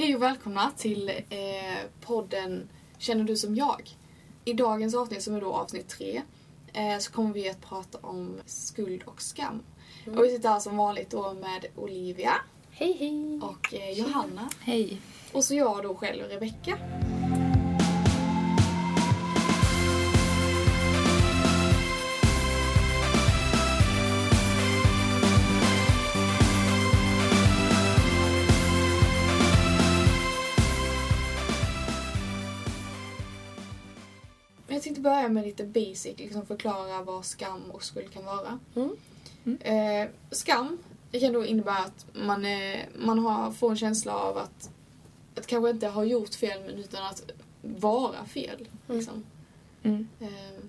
Hej och välkomna till eh, podden Känner du som jag? I dagens avsnitt, som är då avsnitt tre, eh, så kommer vi att prata om skuld och skam. Mm. Och vi sitter här som vanligt då med Olivia Hej hej! och eh, Johanna. Hej. Och så jag då själv, Rebecka. Tänkte börja med lite basic, liksom förklara vad skam och skuld kan vara. Mm. Eh, skam kan då innebära att man, eh, man har, får en känsla av att, att kanske inte ha gjort fel men utan att vara fel. Mm. Liksom. Mm. Eh,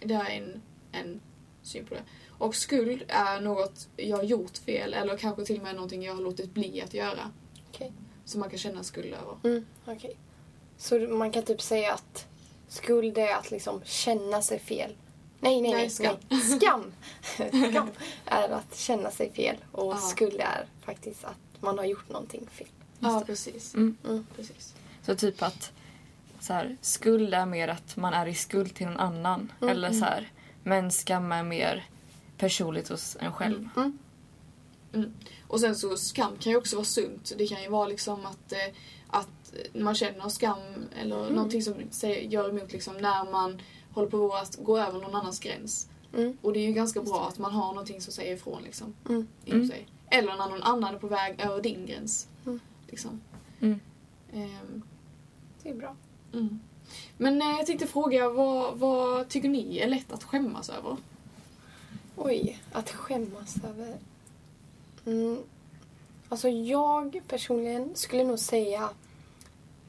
det är en, en syn på det. Och skuld är något jag har gjort fel eller kanske till och med någonting jag har låtit bli att göra. Okej. Som man kan känna skuld över. Mm, okej. Så man kan typ säga att skuld är att liksom känna sig fel. Nej, nej, Nej, nej. skam. nej. Skam. skam är att känna sig fel och Ja. skuld är faktiskt att man har gjort någonting fel. Ja, precis. Mm. Mm. precis. Så typ att så här, skuld är mer att man är i skuld till någon annan. Mm. Eller så här, men skam är mer personligt hos en själv. Mm. Mm. Och sen så skam kan ju också vara sunt. Det kan ju vara liksom att, eh, att man känner skam eller Mm. någonting som säger, gör emot liksom när man håller på att gå över någon annans gräns. Mm. Och det är ju ganska bra att man har någonting som säger ifrån liksom. Mm. Inom Mm. sig. Eller när någon annan är på väg över din gräns. Mm. Liksom. Mm. Ehm, Det är bra. mm. Men eh, jag tänkte fråga, vad, vad tycker ni är lätt att skämmas över? Oj, att skämmas över. Mm. Alltså jag personligen skulle nog säga...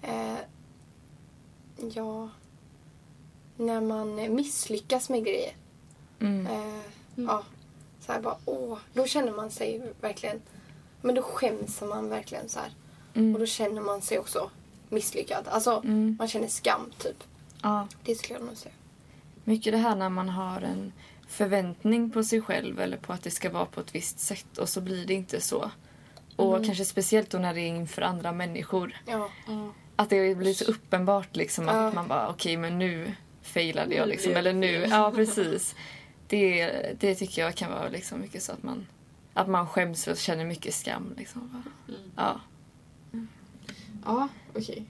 Eh, ja... När man misslyckas med grejer. Mm. Eh, Ja. Så här bara, åh. Då känner man sig verkligen... Men då skäms man verkligen så här. Och Mm. då känner man sig också misslyckad. Alltså, Mm. man känner skam typ. Ja. Det skulle jag nog säga. Mycket det här när man har en förväntning på sig själv eller på att det ska vara på ett visst sätt och så blir det inte så. Och Mm. kanske speciellt då när det är inför andra människor. Ja. Ja. Att det blir så uppenbart liksom att Ja. man bara okej men nu failade jag liksom. Eller nu, ja precis. Det, det tycker jag kan vara liksom mycket så att man att man skäms och känner mycket skam liksom. Bara, Mm. Ja. Ja, okej.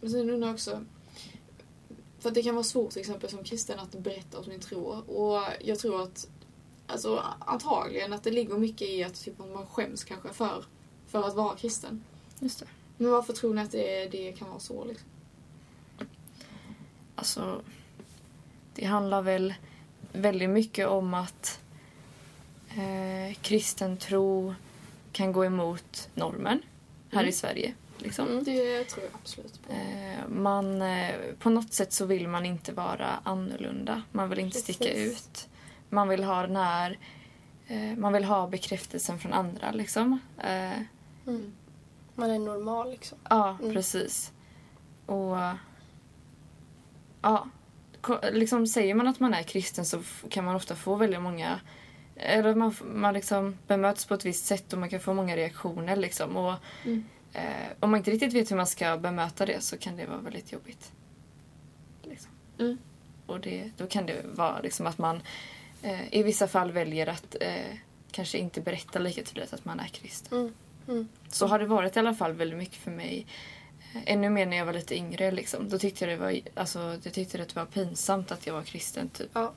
Men sen undrar jag också... För att det kan vara svårt till exempel som kristen att berätta om sin tro. Och jag tror att... Alltså antagligen att det ligger mycket i att typ, man skäms kanske för, för att vara kristen. Just det. Men varför tror ni att det, det kan vara så liksom? Alltså, det handlar väl väldigt mycket om att eh, kristen tro kan gå emot normen här Mm. i Sverige. Liksom. Mm. Det tror jag absolut. Eh, man, eh, på något sätt så vill man inte vara annorlunda. Man vill inte sticka Precis. ut. Man vill ha den här... Eh, man vill ha bekräftelsen från andra liksom. Eh, Mm. Man är normal liksom. Ja, Mm. precis. Och... Ja. Liksom säger man att man är kristen så kan man ofta få väldigt många... Eller man, man liksom bemöts på ett visst sätt och man kan få många reaktioner liksom. Och Mm. eh, om man inte riktigt vet hur man ska bemöta det så kan det vara väldigt jobbigt. Liksom. Mm. Och det, då kan det vara liksom att man eh, i vissa fall väljer att eh, kanske inte berätta lika tydligt att man är kristen. Mm. Mm. Så har det varit i alla fall väldigt mycket för mig. Ännu mer när jag var lite yngre. Liksom. Då tyckte jag det var, alltså, jag tyckte det var pinsamt att jag var kristen. Typ. Ja.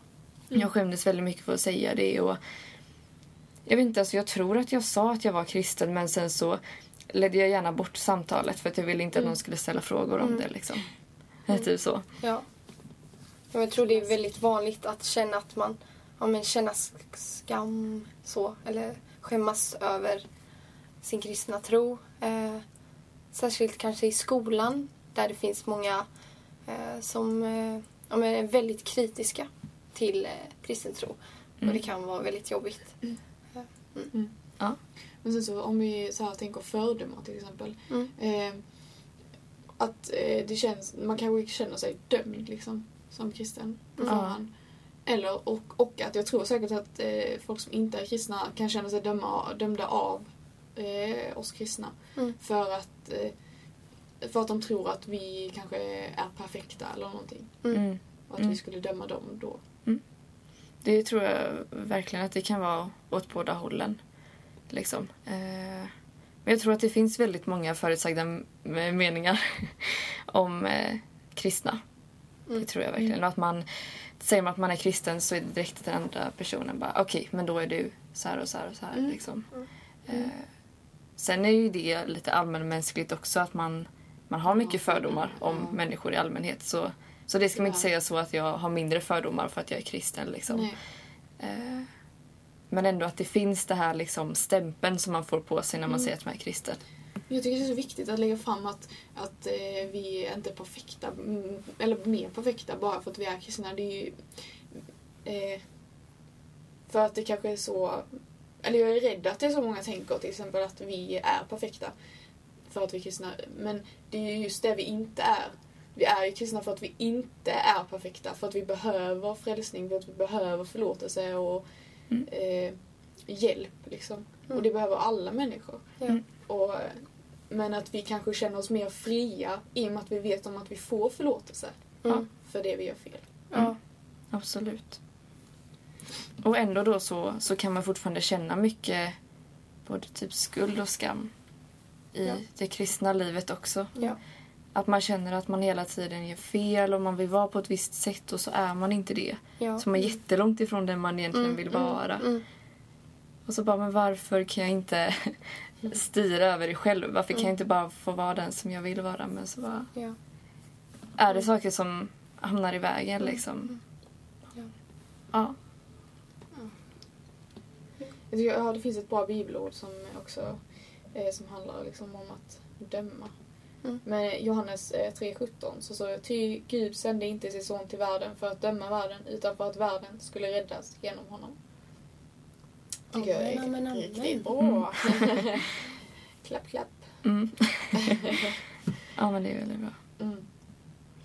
Mm. Jag skämdes väldigt mycket för att säga det. Och jag vet inte, alltså, jag tror att jag sa att jag var kristen men sen så ledde jag gärna bort samtalet för att jag ville inte att Mm. någon skulle ställa frågor om Mm. det. Liksom. Typ så. Ja. Jag tror det är väldigt vanligt att känna att man ja, men känna sk- skam så. Eller skämmas över sin kristna tro. Eh, särskilt kanske i skolan där det finns många eh, som eh, ja, är väldigt kritiska till eh, kristen tro. Och Mm. det kan vara väldigt jobbigt. Men sen så om vi så här tänker fördomar till exempel. Mm. Eh, att eh, det känns, man kanske känner sig dömd liksom. Som kristen på Mm. förhand. Eller, och, och att jag tror säkert att eh, folk som inte är kristna kan känna sig döma, dömda av eh, oss kristna. Mm. För att eh, för att de tror att vi kanske är perfekta eller någonting. Mm. Mm. Och att Mm. vi skulle döma dem då. Det tror jag verkligen att det kan vara åt båda hållen. Liksom. Eh, men jag tror att det finns väldigt många förutsagda meningar om eh, kristna. Mm. Det tror jag verkligen. Och att man, säger man att man är kristen så är det direkt att den andra personen bara okej, men då är du så här och så här och så här. Mm. Liksom. Mm. Eh, sen är ju det lite allmänmänskligt också att man, man har mycket fördomar om Ja. människor i allmänhet. Så, så det ska man inte säga så att jag har mindre fördomar för att jag är kristen. Liksom. Eh, Men ändå att det finns det här liksom stämpeln som man får på sig när man Mm. säger att man är kristen. Jag tycker det är så viktigt att lägga fram att, att eh, vi inte är perfekta, mm, eller mer perfekta bara för att vi är kristna. Det är ju... Eh, för att det kanske är så... Eller jag är rädd att det är så många tänker till exempel att vi är perfekta för att vi är kristna. Men det är ju just det vi inte är. Vi är ju kristna för att vi inte är perfekta. För att vi behöver frälsning, för att vi behöver förlåtelse och Mm. eh, hjälp. Liksom. Mm. Och det behöver alla människor. Ja. Mm. Och, men att vi kanske känner oss mer fria i och med att vi vet om att vi får förlåtelse Mm. för det vi gör fel. Ja. Absolut. Och ändå då så, så kan man fortfarande känna mycket både typ skuld och skam i Ja. det kristna livet också. Ja. Att man känner att man hela tiden gör fel och man vill vara på ett visst sätt och så är man inte det. Ja. Så man är jättelångt ifrån den man egentligen Mm, vill mm, vara. Mm. Och så bara, men varför kan jag inte styra över det själv? Varför kan jag Mm. inte bara få vara den som jag vill vara? Men så bara, Ja. är det saker som hamnar i vägen Mm. liksom. Ja. Ja. Jag tycker, ja, det finns ett bra bibelord som också eh, som handlar liksom om att döma. Mm. Men Johannes eh, 3.17 så står det Ty Gud sände inte sin son till världen för att döma världen utan för att världen skulle räddas genom honom. Tycker jag är Amen, amen, amen. riktigt bra. klapp, klapp. Mm. ja, men det är väldigt bra. Mm.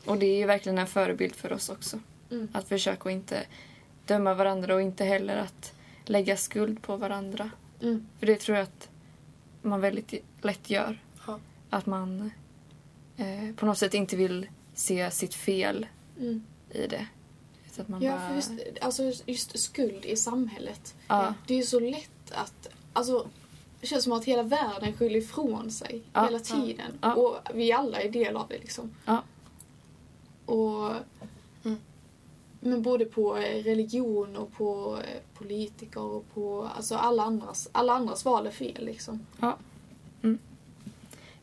Och det är ju verkligen en förebild för oss också. Mm. Att försöka att inte döma varandra och inte heller att lägga skuld på varandra. Mm. För det tror jag att man väldigt lätt gör. Ja. Att man eh, på något sätt inte vill se sitt fel Mm. i det. Så att man Ja, bara... för just, alltså just skuld i samhället. Ja. Det är ju så lätt att... Alltså, det känns som att hela världen skyller ifrån sig Ja. hela tiden. Och vi alla är del av det liksom. Och... Mm. Men både på eh, religion och på eh, politiker och på... Alltså alla andras, alla andras val är fel liksom.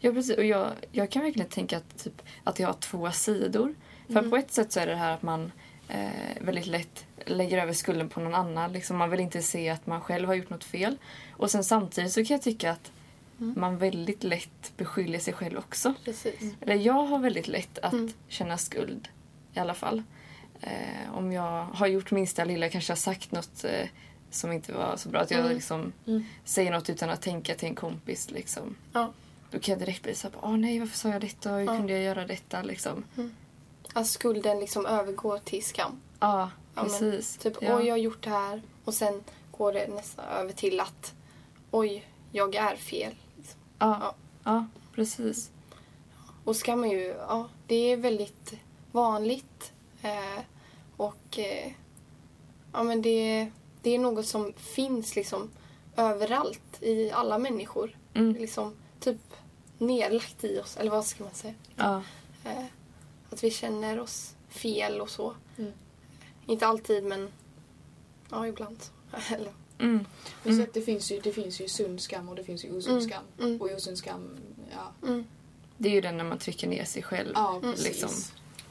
Ja, precis. Och jag, jag kan verkligen tänka att, typ, att jag har två sidor. För Mm. på ett sätt så är det här att man eh, väldigt lätt lägger över skulden på någon annan. Liksom, man vill inte se att man själv har gjort något fel. Och sen samtidigt så kan jag tycka att Mm. man väldigt lätt beskyller sig själv också. Precis. Eller jag har väldigt lätt att Mm. känna skuld i alla fall. Eh, om jag har gjort minsta lilla, kanske har sagt något eh, som inte var så bra. Att jag Mm. liksom Mm. säger något utan att tänka till en kompis. Liksom. Ja. Då kan jag direkt bli såhär, åh nej varför sa jag detta? Hur Ja. kunde jag göra detta? Liksom. Att skulden liksom övergår till skam. Ja, Ja, men precis. Typ, ja. oj, jag har gjort det här. Och sen går det nästan över till att, oj, jag är fel. Liksom. ja. ja. ja, precis. Och skam är ju, ja, det är väldigt vanligt. Eh, och eh, ja, men det, det är något som finns liksom överallt i alla människor. Mm. Liksom typ nedlagt i oss, eller vad ska man säga? Ja. Eh, att vi känner oss fel och så. Mm. Inte alltid, men ja, ibland. så. eller, Mm. Så att det, finns ju, det finns ju sund skam och det finns ju osund Mm. skam. Mm. Och osund skam, ja. mm, Det är ju den när man trycker ner sig själv. Ja, precis. liksom.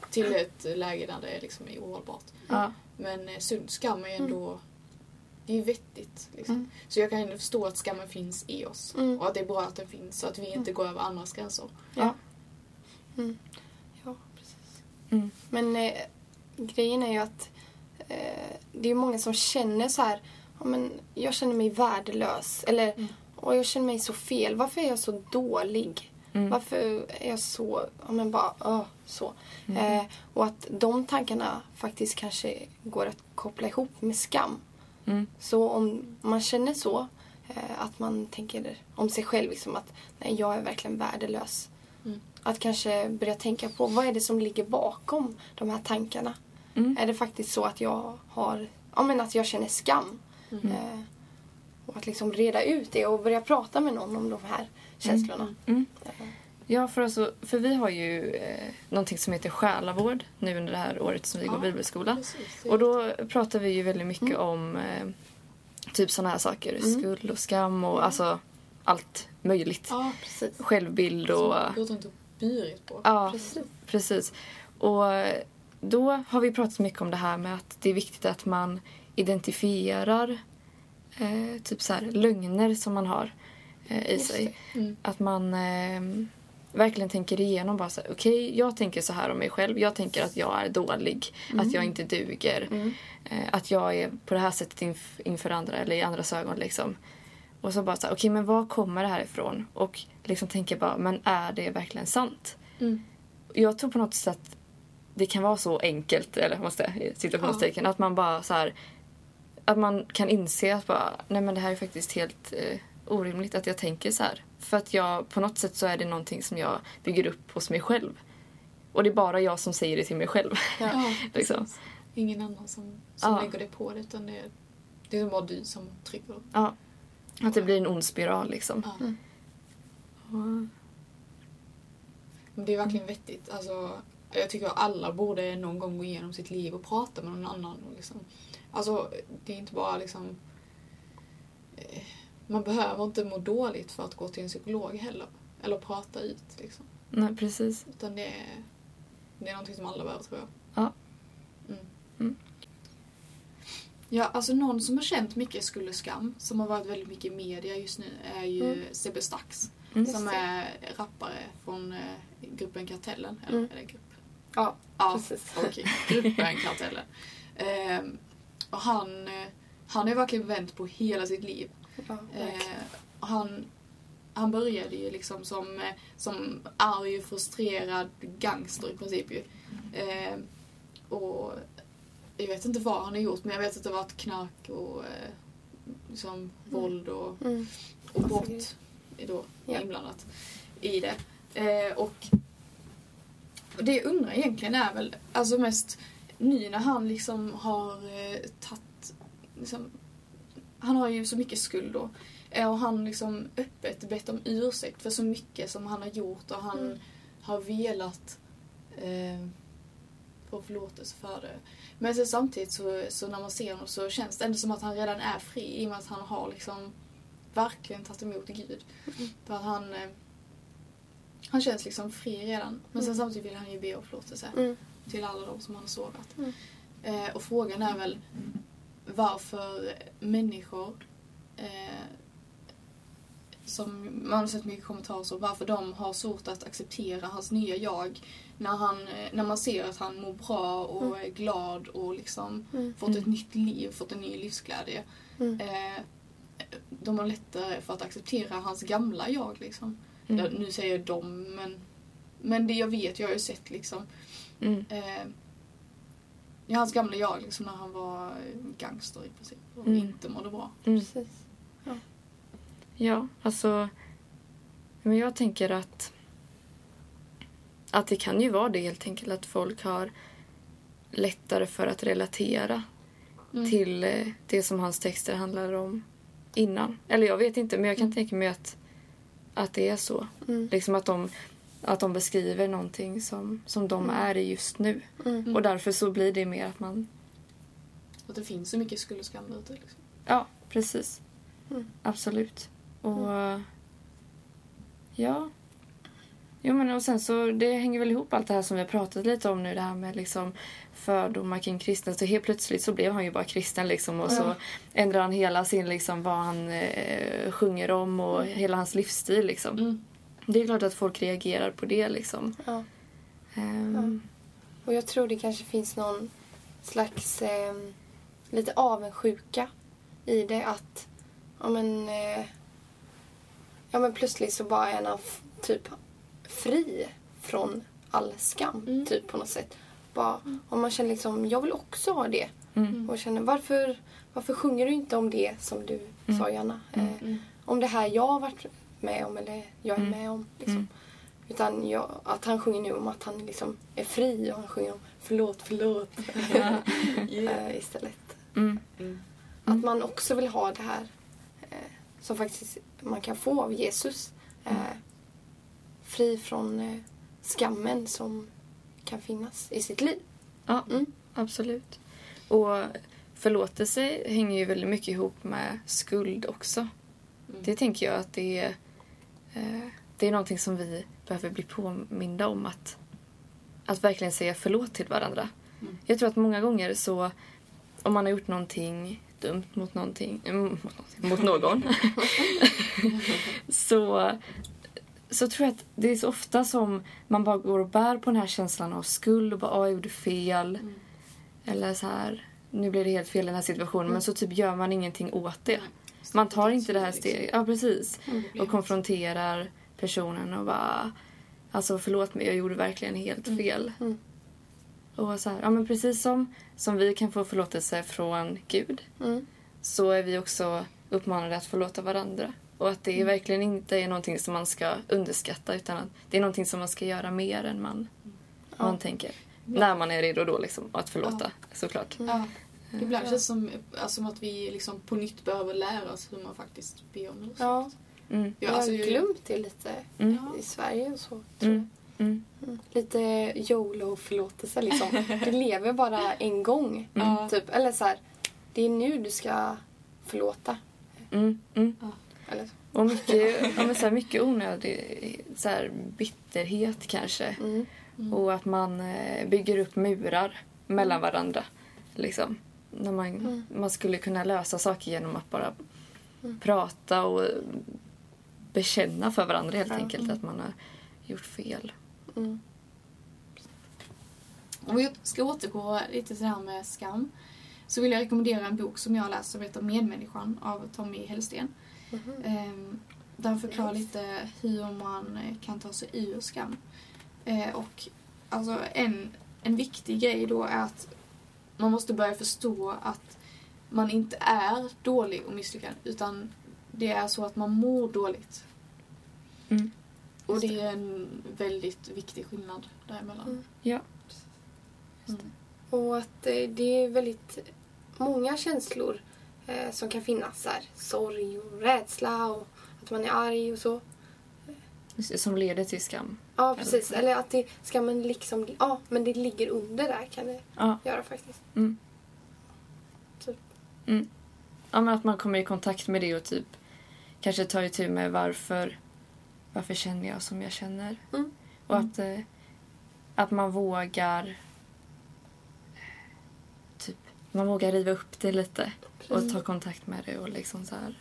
Till ett läge där det liksom är ohållbart. Ja. Men eh, sund skam är ändå... Det är ju vettigt. Liksom. Mm. Så jag kan ändå förstå att skammen finns i oss. Mm. Och att det är bra att den finns. Så att vi inte går över andras gränser. Ja. mm. Ja, precis. Mm. Men eh, grejen är ju att eh, det är många som känner så här, ja, men jag känner mig värdelös. Eller, Mm. och jag känner mig så fel. Varför är jag så dålig? Mm. Varför är jag så, ja men bara, öh, så. Mm. Eh, och att de tankarna faktiskt kanske går att koppla ihop med skam. Mm. Så om man känner så, Eh, att man tänker om sig själv liksom att nej, jag är verkligen värdelös. Mm. Att kanske börja tänka på vad är det som ligger bakom de här tankarna. Mm. Är det faktiskt så att jag har, ja men att jag känner skam. Mm. Eh, och att liksom reda ut det och börja prata med någon om de här känslorna. Mm. Eh, Ja, för, alltså, för vi har ju eh, någonting som heter själavård nu under det här året som vi Ja, går bibelskola. Precis. Och då pratar vi ju väldigt mycket Mm. om eh, typ sådana här saker. Mm. Skuld och skam och alltså allt möjligt. Ja, precis. Självbild och... som burit på. Ja, Precis. precis. Och eh, då har vi pratat mycket om det här med att det är viktigt att man identifierar eh, typ så här lögner som man har eh, i Just sig. Mm. Att man eh, verkligen tänker igenom bara så här, okej, jag tänker så här om mig själv. Jag tänker att jag är dålig, att jag inte duger. Mm. Eh, att jag är på det här sättet inf- inför andra eller i andras ögon liksom. Och så bara så här, okej men var kommer det här ifrån? Och liksom tänker bara, men är det verkligen sant? Mm. Jag tror på något sätt det kan vara så enkelt, eller vad man ska säga, citationstecken, att man bara så här, att man kan inse att bara, nej men det här är faktiskt helt eh, orimligt att jag tänker så här. För att jag, på något sätt så är det någonting som jag bygger upp hos mig själv. Och det är bara jag som säger det till mig själv. Ja, Liksom. Ingen annan som, som Ja. lägger det på det utan det är, det är bara du som trycker. Ja. Att det blir en ond spiral liksom. Ja. Mm. Och, Men det är verkligen vettigt. Alltså, jag tycker att alla borde någon gång gå igenom sitt liv och prata med någon annan. Och liksom. Alltså, det är inte bara liksom... eh, Man behöver inte må dåligt för att gå till en psykolog heller. Eller prata ut liksom. nej, precis. Utan det är, det är någonting som alla behöver tror jag. Ja. Mm. Mm. Ja, alltså någon som har känt mycket skuld och skam, som har varit väldigt mycket i media just nu, är ju Mm. Sebbe Stax. Mm. Som är rappare från eh, gruppen Kartellen. Eller Mm. är det grupp? Ja, Ja, precis. okej. Gruppen Kartellen. Ehm, och han, eh, han har ju verkligen vänt på hela sitt liv. Ja. Eh, och han, han började ju liksom som, eh, som arg frustrerad gangster i princip ju. Eh, och jag vet inte vad han har gjort men jag vet att det har varit knark och liksom våld och, Mm. och Massa brott är då Ja. inblandat i det. Eh, och det jag undrar egentligen är väl alltså mest nu när han liksom har eh, tagit liksom, han har ju så mycket skuld då. Eh, Och han liksom öppet bett om ursäkt för så mycket som han har gjort och han Mm. har velat eh, få förlåtelse för det. Men sen samtidigt så, så när man ser honom så känns det ändå som att han redan är fri i och med att han har liksom verkligen tagit emot Gud. Mm. För att han, eh, han känns liksom fri redan. Men sen Mm. samtidigt vill han ju be om förlåtelse Mm. Till alla de som han har sårat. Mm. Eh, och frågan är väl varför människor eh, som man har sett mycket kommentarer så, varför de har svårt att acceptera hans nya jag när, han, eh, när man ser att han mår bra och Mm. är glad och liksom Mm. fått ett nytt liv, fått en ny livsglädje. Mm. Eh, de har lättare för att acceptera hans gamla jag liksom. Mm. Ja, nu säger jag dem men, men det jag vet, jag har ju sett liksom Mm. eh, ja, hans gamla jag liksom när han var gangster i princip och Mm. inte mådde bra. Mm. Precis. Ja, alltså... Men jag tänker att... Att det kan ju vara det helt enkelt att folk har lättare för att relatera Mm. till eh, det som hans texter handlar om innan. Eller jag vet inte, men jag kan Mm. tänka mig att, att det är så. Mm. Liksom att de, att de beskriver någonting som, som de Mm. är i just nu. Mm. Och därför så blir det mer att man... Att det finns så mycket skuld och skam ute. Liksom. Ja, precis. Mm. Absolut. Och... Ja. Jo men och sen så, det hänger väl ihop allt det här som vi har pratat lite om nu. Det här med liksom fördomar kring kristna. Så helt plötsligt så blev han ju bara kristen liksom. Och så Ja. ändrade han hela sin liksom vad han eh, sjunger om och hela hans livsstil liksom. Mm. Det är klart att folk reagerar på det liksom. Ja. Ehm, Och jag tror det kanske finns någon slags eh, lite avundsjuka i det att ja men, eh, ja men plötsligt så bara är han f- typ fri från all skam Mm. typ på något sätt. Bara, om man känner liksom, jag vill också ha det. Mm. Och känner varför, varför sjunger du inte om det som du Mm. sa Johanna? Mm. Eh, om det här jag har varit med om eller jag är Mm. med om. Liksom. Mm. Utan jag, att han sjunger nu om att han liksom är fri och han sjunger om förlåt, förlåt eh, istället. Mm. Mm. Att man också vill ha det här eh, som faktiskt man kan få av Jesus. Eh, fri från eh, skammen som kan finnas i sitt liv. Ja, Mm. absolut. Och förlåtelse hänger ju väldigt mycket ihop med skuld också. Mm. Det tänker jag att det är, det är någonting som vi behöver bli påminda om att, att verkligen säga förlåt till varandra. Mm. Jag tror att många gånger så om man har gjort någonting dumt mot någonting, mm, mot, någonting, mot någon så, så tror jag att det är så ofta som man bara går och bär på den här känslan av skuld och bara "Ah, jag gjorde fel. Mm. Eller så här, nu blev det helt fel i den här situationen men så typ gör man ingenting åt det. Man tar inte det här steget. Ja, precis. Och konfronterar personen och bara... Alltså förlåt mig, jag gjorde verkligen helt Mm. fel. Mm. Och så här, ja men precis som, som vi kan få förlåtelse från Gud Mm. så är vi också uppmanade att förlåta varandra. Och att det Mm. verkligen inte är någonting som man ska underskatta utan att det är någonting som man ska göra mer än man, Ja. man tänker. När man är redo då liksom att förlåta såklart. Ja. Ibland Ja. känns det som, alltså, som att vi liksom på nytt behöver lära oss hur man faktiskt ber om ursäkt. Ja, Mm. Ja, vi alltså, har jag- glömt det lite Mm. I Sverige och så. tror Mm. Mm. jag. Mm. Lite YOLO-förlåtelse liksom. Du lever bara en gång. Ja. Typ. Eller så här, det är nu du ska förlåta. Mm. Mm. Eller så. Och mycket, ja, men så här, mycket onödig så här, bitterhet kanske. Mm. Mm. Och att man eh, bygger upp murar mellan varandra. Liksom. När man, Mm. man skulle kunna lösa saker genom att bara Mm. prata och bekänna för varandra helt Ja. enkelt Mm. att man har gjort fel. Mm. Om vi ska återgå lite till det här med skam så vill jag rekommendera en bok som jag har läst som heter Medmänniskan av Tommy Hellsten. Mhm. Ehm, där han förklarar lite hur man kan ta sig ur skam. Eh, och alltså en, en viktig grej då är att man måste börja förstå att man inte är dålig och misslyckad utan det är så att man mår dåligt. Mm. Och det är en väldigt viktig skillnad däremellan. Mm. Ja. Mm. Och att eh, det är väldigt många känslor eh, som kan finnas. Så här, sorg och rädsla och att man är arg och så. Som leder till skam. Ja, precis. Eller att det, skammen liksom... Ja, men det ligger under där kan det Ja. göra faktiskt. Mm. Typ. Mm. Ja, men att man kommer i kontakt med det och typ kanske tar itu med varför, varför känner jag som jag känner. Mm. Och Mm. att, eh, att man vågar typ, man vågar riva upp det lite och Precis. ta kontakt med det och liksom så här.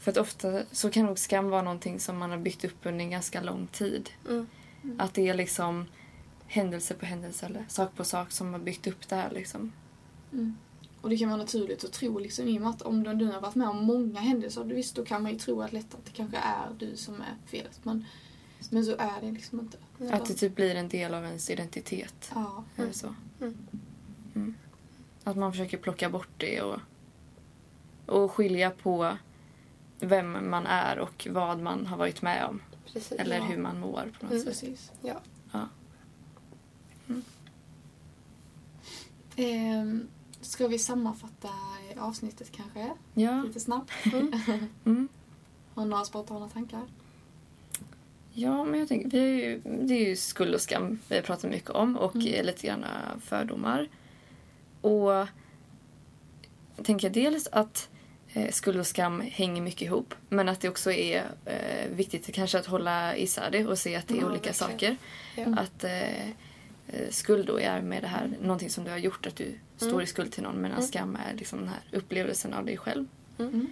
För att ofta så kan nog skam vara någonting som man har byggt upp under en ganska lång tid. Mm. Att det är liksom händelse på händelse eller sak på sak som har byggt upp det här liksom. Mm. Och det kan vara naturligt att tro liksom, i och med att om du nu har varit med om många händelser, då visst då kan man ju tro att lätt att det kanske är du som är felet. Men, men så är det liksom inte. Ja. Att det typ blir en del av ens identitet. Ja. Eller så. Mm. Mm. Att man försöker plocka bort det och, och skilja på vem man är och vad man har varit med om. Precis. Eller Ja. hur man mår på något Mm. sätt. Precis. Ja. Ja. Ehm, ska vi sammanfatta avsnittet kanske? Ja. Lite snabbt. Mm. Mm. Har några spontana tankar? Ja, men jag tänker, vi är ju, det är ju skuld och skam vi har pratat mycket om och Mm. eh, lite grann fördomar. Och jag tänker dels att eh, skuld och skam hänger mycket ihop men att det också är eh, viktigt kanske att hålla isär det och se att det är Ja, olika verkligen. saker. Ja. Att eh, eh, skuld då är med det här, någonting som du har gjort, att du står Mm. i skuld till någon medan Mm. skam är liksom den här upplevelsen av dig själv. Mm.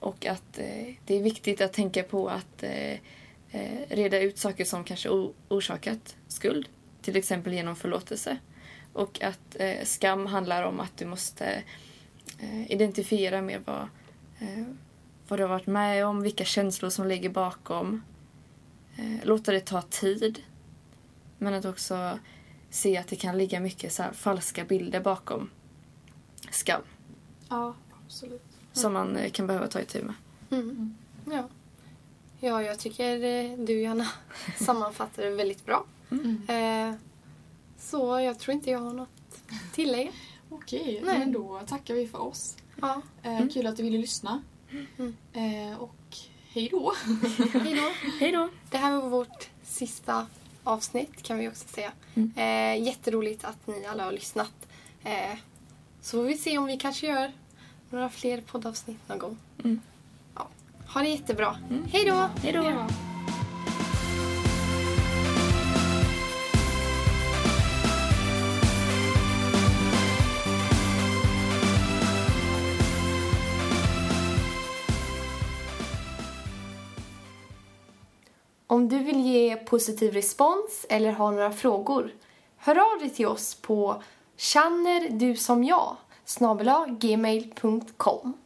Och att eh, det är viktigt att tänka på att eh, eh, reda ut saker som kanske orsakat skuld. Till exempel genom förlåtelse. Och att eh, skam handlar om att du måste eh, identifiera med vad, eh, vad du har varit med om, vilka känslor som ligger bakom. Eh, låta det ta tid. Men att också se att det kan ligga mycket så här falska bilder bakom skam Ja, absolut. som man eh, kan behöva ta itu med. Mm. Ja. ja, jag tycker eh, du Johanna sammanfattar det väldigt bra. Mm. Eh, så jag tror inte jag har något att tillägga. Okej, Nej. men då tackar vi för oss. Ja, Eh, Kul att du ville lyssna. Mm. Eh, och hej då. hej då. Hej då! Det här var vårt sista avsnitt kan vi också säga. Mm. Eh, jätteroligt att ni alla har lyssnat. Eh, så får vi se om vi kanske gör några fler poddavsnitt någon gång. Mm. Ja, ha det jättebra. Hej då! Hej då! Om du vill ge positiv respons eller har några frågor, hör av dig till oss på känner du som jag gmail.com